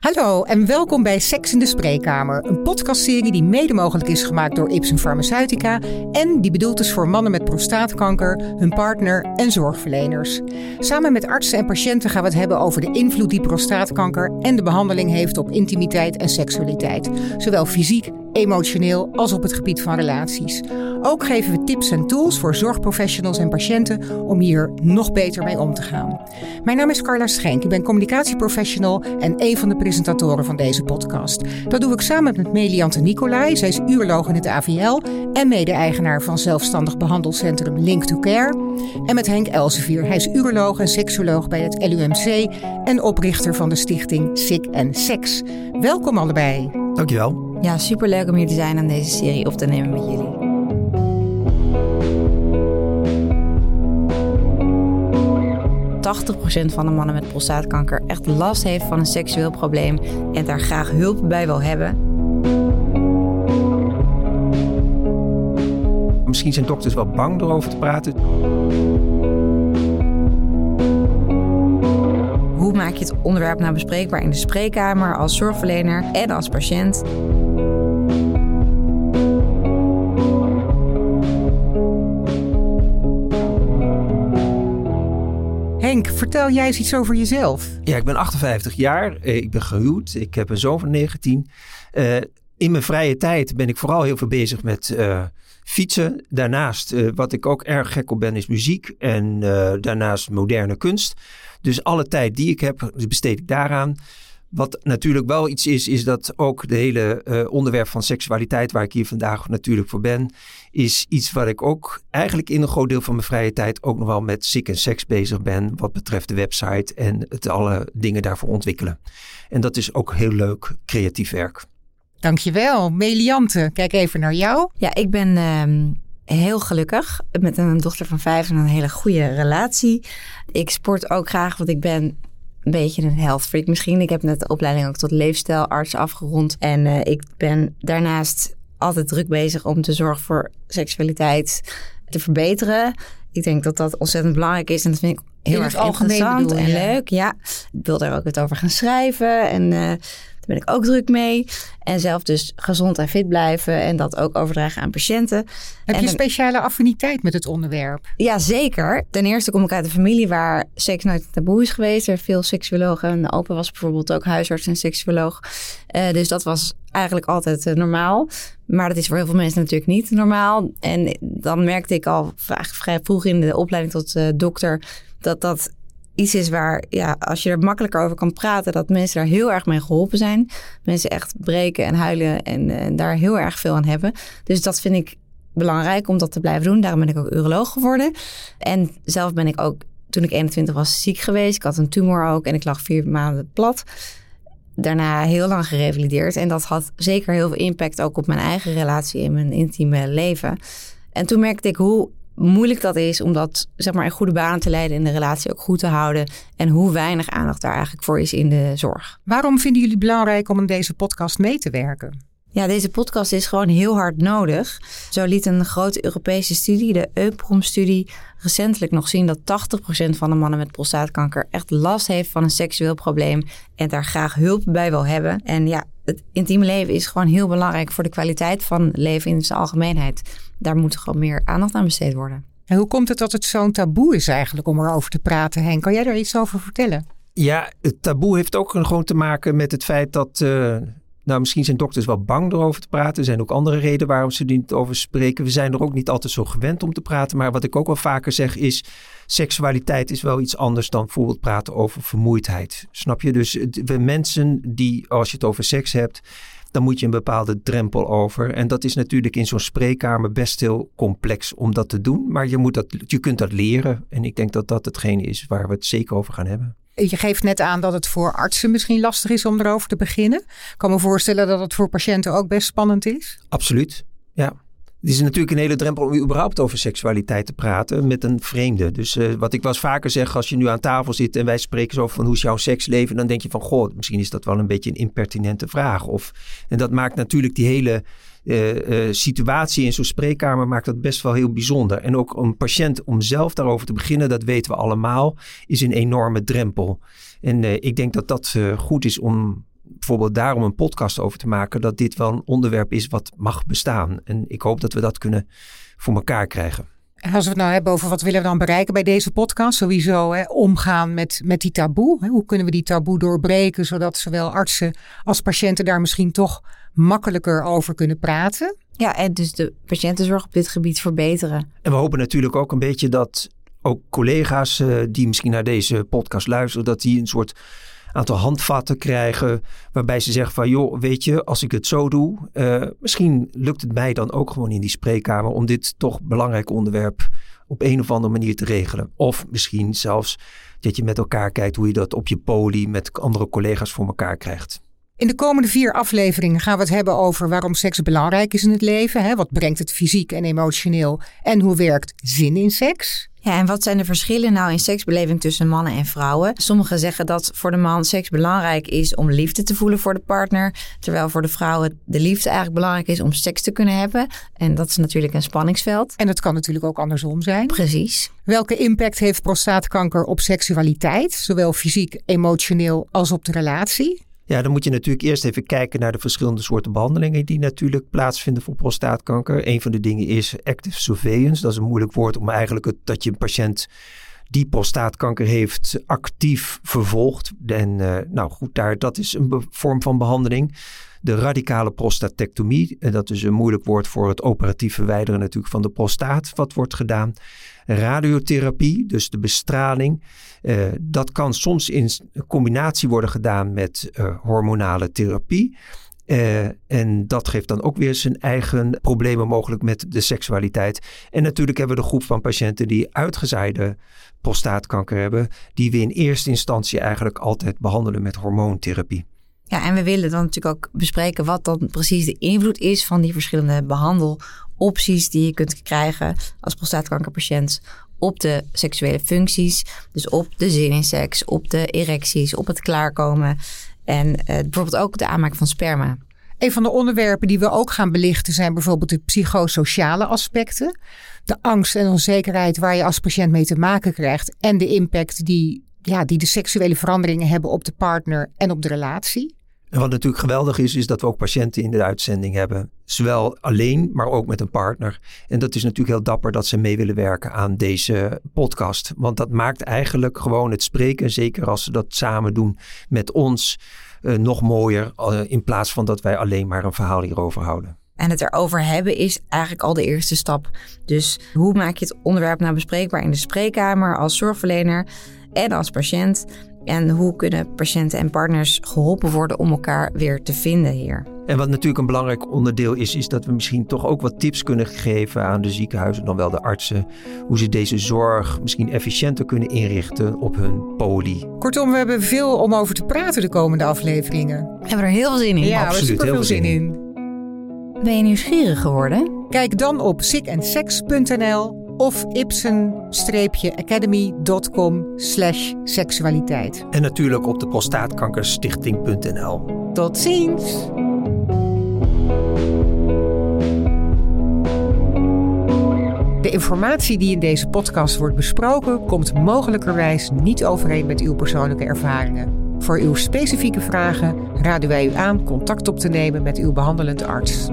Hallo en welkom bij Seks in de Spreekkamer, een podcastserie die mede mogelijk is gemaakt door Ipsen Pharmaceutica en die bedoeld is voor mannen met prostaatkanker, hun partner en zorgverleners. Samen met artsen en patiënten gaan we het hebben over de invloed die prostaatkanker en de behandeling heeft op intimiteit en seksualiteit, zowel fysiek emotioneel als op het gebied van relaties. Ook geven we tips en tools voor zorgprofessionals en patiënten om hier nog beter mee om te gaan. Mijn naam is Carla Schenk, ik ben communicatieprofessional en een van de presentatoren van deze podcast. Dat doe ik samen met Meliante Nicolai, zij is uroloog in het AVL en mede-eigenaar van zelfstandig behandelcentrum Link to Care. En met Henk Elsevier, hij is uroloog en seksoloog bij het LUMC en oprichter van de stichting Sick en Sex. Welkom allebei. Dankjewel. Ja, superleuk om hier te zijn aan deze serie op te nemen met jullie. procent van de mannen met prostaatkanker echt last heeft van een seksueel probleem en daar graag hulp bij wil hebben. Misschien zijn dokters wel bang erover te praten. Hoe maak je het onderwerp nou bespreekbaar in de spreekkamer als zorgverlener en als patiënt? Vertel jij eens iets over jezelf. Ja, ik ben 58 jaar. Eh, ik ben gehuwd. Ik heb een zoon van 19. Uh, eh, in mijn vrije tijd ben ik vooral heel veel bezig met uh, fietsen. Daarnaast, wat ik ook erg gek op ben, is muziek. En daarnaast moderne kunst. Dus alle tijd die ik heb, besteed ik daaraan. Wat natuurlijk wel iets is, is dat ook de hele uh, onderwerp van seksualiteit, waar ik hier vandaag natuurlijk voor ben, is iets waar ik ook eigenlijk in een groot deel van mijn vrije tijd ook nog wel met sick en seks bezig ben, wat betreft de website en het alle dingen daarvoor ontwikkelen. En dat is ook heel leuk creatief werk. Dankjewel. Meliante, kijk even naar jou. Ja, ik ben uh, heel gelukkig met een dochter van vijf en een hele goede relatie. Ik sport ook graag, want ik ben een beetje een health freak misschien. Ik heb net de opleiding ook tot leefstijlarts afgerond. En uh, ik ben daarnaast altijd druk bezig om te zorgen voor seksualiteit te verbeteren. Ik denk dat dat ontzettend belangrijk is. En dat vind ik heel erg interessant en leuk. Ja, ik wil daar ook het over gaan schrijven. En uh, ben ik ook druk mee. En zelf dus gezond en fit blijven en dat ook overdragen aan patiënten. Heb je een speciale affiniteit met het onderwerp? Ja, zeker. Ten eerste kom ik uit een familie waar seks nooit taboe is geweest. Er veel seksuologen. En opa was bijvoorbeeld ook huisarts en seksuoloog. Uh, dus dat was eigenlijk altijd uh, normaal. Maar dat is voor heel veel mensen natuurlijk niet normaal. En dan merkte ik al vrij vroeg in de opleiding tot uh, dokter dat dat iets is waar, ja, als je er makkelijker over kan praten, dat mensen daar heel erg mee geholpen zijn. Mensen echt breken en huilen en, en daar heel erg veel aan hebben. Dus dat vind ik belangrijk om dat te blijven doen. Daarom ben ik ook uroloog geworden. En zelf ben ik ook, toen ik 21 was, ziek geweest. Ik had een tumor ook en ik lag vier maanden plat. Daarna heel lang gerevalideerd. En dat had zeker heel veel impact ook op mijn eigen relatie en mijn intieme leven. En toen merkte ik hoe moeilijk dat is om dat zeg maar in goede banen te leiden en de relatie ook goed te houden. En hoe weinig aandacht daar eigenlijk voor is in de zorg. Waarom vinden jullie het belangrijk om in deze podcast mee te werken? Ja, deze podcast is gewoon heel hard nodig. Zo liet een grote Europese studie, de EUPROM-studie, recentelijk nog zien dat 80% van de mannen met prostaatkanker echt last heeft van een seksueel probleem en daar graag hulp bij wil hebben. En ja, het intieme leven is gewoon heel belangrijk voor de kwaliteit van leven in zijn algemeenheid. Daar moet gewoon meer aandacht aan besteed worden. En hoe komt het dat het zo'n taboe is eigenlijk om erover te praten, Henk? Kan jij daar iets over vertellen? Ja, het taboe heeft ook gewoon te maken met het feit dat uh, nou, misschien zijn dokters wel bang erover te praten. Er zijn ook andere redenen waarom ze niet over spreken. We zijn er ook niet altijd zo gewend om te praten. Maar wat ik ook wel vaker zeg is... seksualiteit is wel iets anders dan bijvoorbeeld praten over vermoeidheid. Snap je? Dus we mensen die, als je het over seks hebt... dan moet je een bepaalde drempel over. En dat is natuurlijk in zo'n spreekkamer best heel complex om dat te doen. Maar je, moet dat, je kunt dat leren. En ik denk dat dat hetgene is waar we het zeker over gaan hebben. Je geeft net aan dat het voor artsen misschien lastig is om erover te beginnen. Ik kan me voorstellen dat het voor patiënten ook best spannend is. Absoluut, ja. Het is natuurlijk een hele drempel om überhaupt over seksualiteit te praten met een vreemde. Dus uh, wat ik wel eens vaker zeg, als je nu aan tafel zit en wij spreken zo van hoe is jouw seksleven, dan denk je van goh, misschien is dat wel een beetje een impertinente vraag. Of, en dat maakt natuurlijk die hele uh, uh, situatie in zo'n spreekkamer maakt dat best wel heel bijzonder. En ook een patiënt om zelf daarover te beginnen, dat weten we allemaal, is een enorme drempel. En ik denk dat dat goed is om bijvoorbeeld daarom een podcast over te maken, dat dit wel een onderwerp is wat mag bestaan. En ik hoop dat we dat kunnen voor elkaar krijgen. En als we het nou hebben over wat willen we dan bereiken bij deze podcast, sowieso hè, omgaan met, met die taboe. Hè. Hoe kunnen we die taboe doorbreken, zodat zowel artsen als patiënten daar misschien toch makkelijker over kunnen praten? Ja, en dus de patiëntenzorg op dit gebied verbeteren. En we hopen natuurlijk ook een beetje dat ook collega's uh, die misschien naar deze podcast luisteren, dat die een soort aantal handvatten krijgen. Waarbij ze zeggen van joh, weet je, als ik het zo doe, uh, misschien lukt het mij dan ook gewoon in die spreekkamer om dit toch belangrijk onderwerp op een of andere manier te regelen. Of misschien zelfs dat je met elkaar kijkt hoe je dat op je poli met andere collega's voor elkaar krijgt. In de komende vier afleveringen gaan we het hebben over waarom seks belangrijk is in het leven. Hè? Wat brengt het fysiek en emotioneel? En hoe werkt zin in seks? Ja, en wat zijn de verschillen nou in seksbeleving tussen mannen en vrouwen? Sommigen zeggen dat voor de man seks belangrijk is om liefde te voelen voor de partner. Terwijl voor de vrouwen de liefde eigenlijk belangrijk is om seks te kunnen hebben. En dat is natuurlijk een spanningsveld. En dat kan natuurlijk ook andersom zijn. Precies. Welke impact heeft prostaatkanker op seksualiteit? Zowel fysiek, emotioneel als op de relatie? Ja, dan moet je natuurlijk eerst even kijken naar de verschillende soorten behandelingen die natuurlijk plaatsvinden voor prostaatkanker. Een van de dingen is active surveillance. Dat is een moeilijk woord om eigenlijk het, dat je een patiënt die prostaatkanker heeft actief vervolgt. En uh, nou goed, daar, dat is een vorm van behandeling. De radicale prostatectomie, en dat is een moeilijk woord voor het operatief verwijderen natuurlijk van de prostaat, wat wordt gedaan. Radiotherapie, dus de bestraling, uh, dat kan soms in combinatie worden gedaan met hormonale therapie. Uh, en dat geeft dan ook weer zijn eigen problemen mogelijk met de seksualiteit. En natuurlijk hebben we de groep van patiënten die uitgezaaide prostaatkanker hebben, die we in eerste instantie eigenlijk altijd behandelen met hormoontherapie. Ja, en we willen dan natuurlijk ook bespreken wat dan precies de invloed is van die verschillende behandelopties die je kunt krijgen als prostaatkankerpatiënt op de seksuele functies. Dus op de zin in seks, op de erecties, op het klaarkomen. En uh, bijvoorbeeld ook de aanmaak van sperma. Een van de onderwerpen die we ook gaan belichten zijn bijvoorbeeld de psychosociale aspecten. De angst en onzekerheid waar je als patiënt mee te maken krijgt. En de impact die, ja, die de seksuele veranderingen hebben op de partner en op de relatie. En wat natuurlijk geweldig is, is dat we ook patiënten in de uitzending hebben. Zowel alleen, maar ook met een partner. En dat is natuurlijk heel dapper dat ze mee willen werken aan deze podcast. Want dat maakt eigenlijk gewoon het spreken, zeker als ze dat samen doen met ons, uh, nog mooier. Uh, in plaats van dat wij alleen maar een verhaal hierover houden. En het erover hebben is eigenlijk al de eerste stap. Dus hoe maak je het onderwerp nou bespreekbaar in de spreekkamer als zorgverlener en als patiënt? En hoe kunnen patiënten en partners geholpen worden om elkaar weer te vinden hier? En wat natuurlijk een belangrijk onderdeel is, is dat we misschien toch ook wat tips kunnen geven aan de ziekenhuizen, dan wel de artsen, hoe ze deze zorg misschien efficiënter kunnen inrichten op hun poli. Kortom, we hebben veel om over te praten de komende afleveringen. We hebben er heel veel zin in. Ja, Absoluut, we hebben er super veel zin in. Ben je nieuwsgierig geworden? Kijk dan op sicandsex.nl of ipsen-academy.com slash seksualiteit. En natuurlijk op de prostaatkankerstichting.nl. Tot ziens! De informatie die in deze podcast wordt besproken komt mogelijkerwijs niet overeen met uw persoonlijke ervaringen. Voor uw specifieke vragen raden wij u aan contact op te nemen met uw behandelend arts.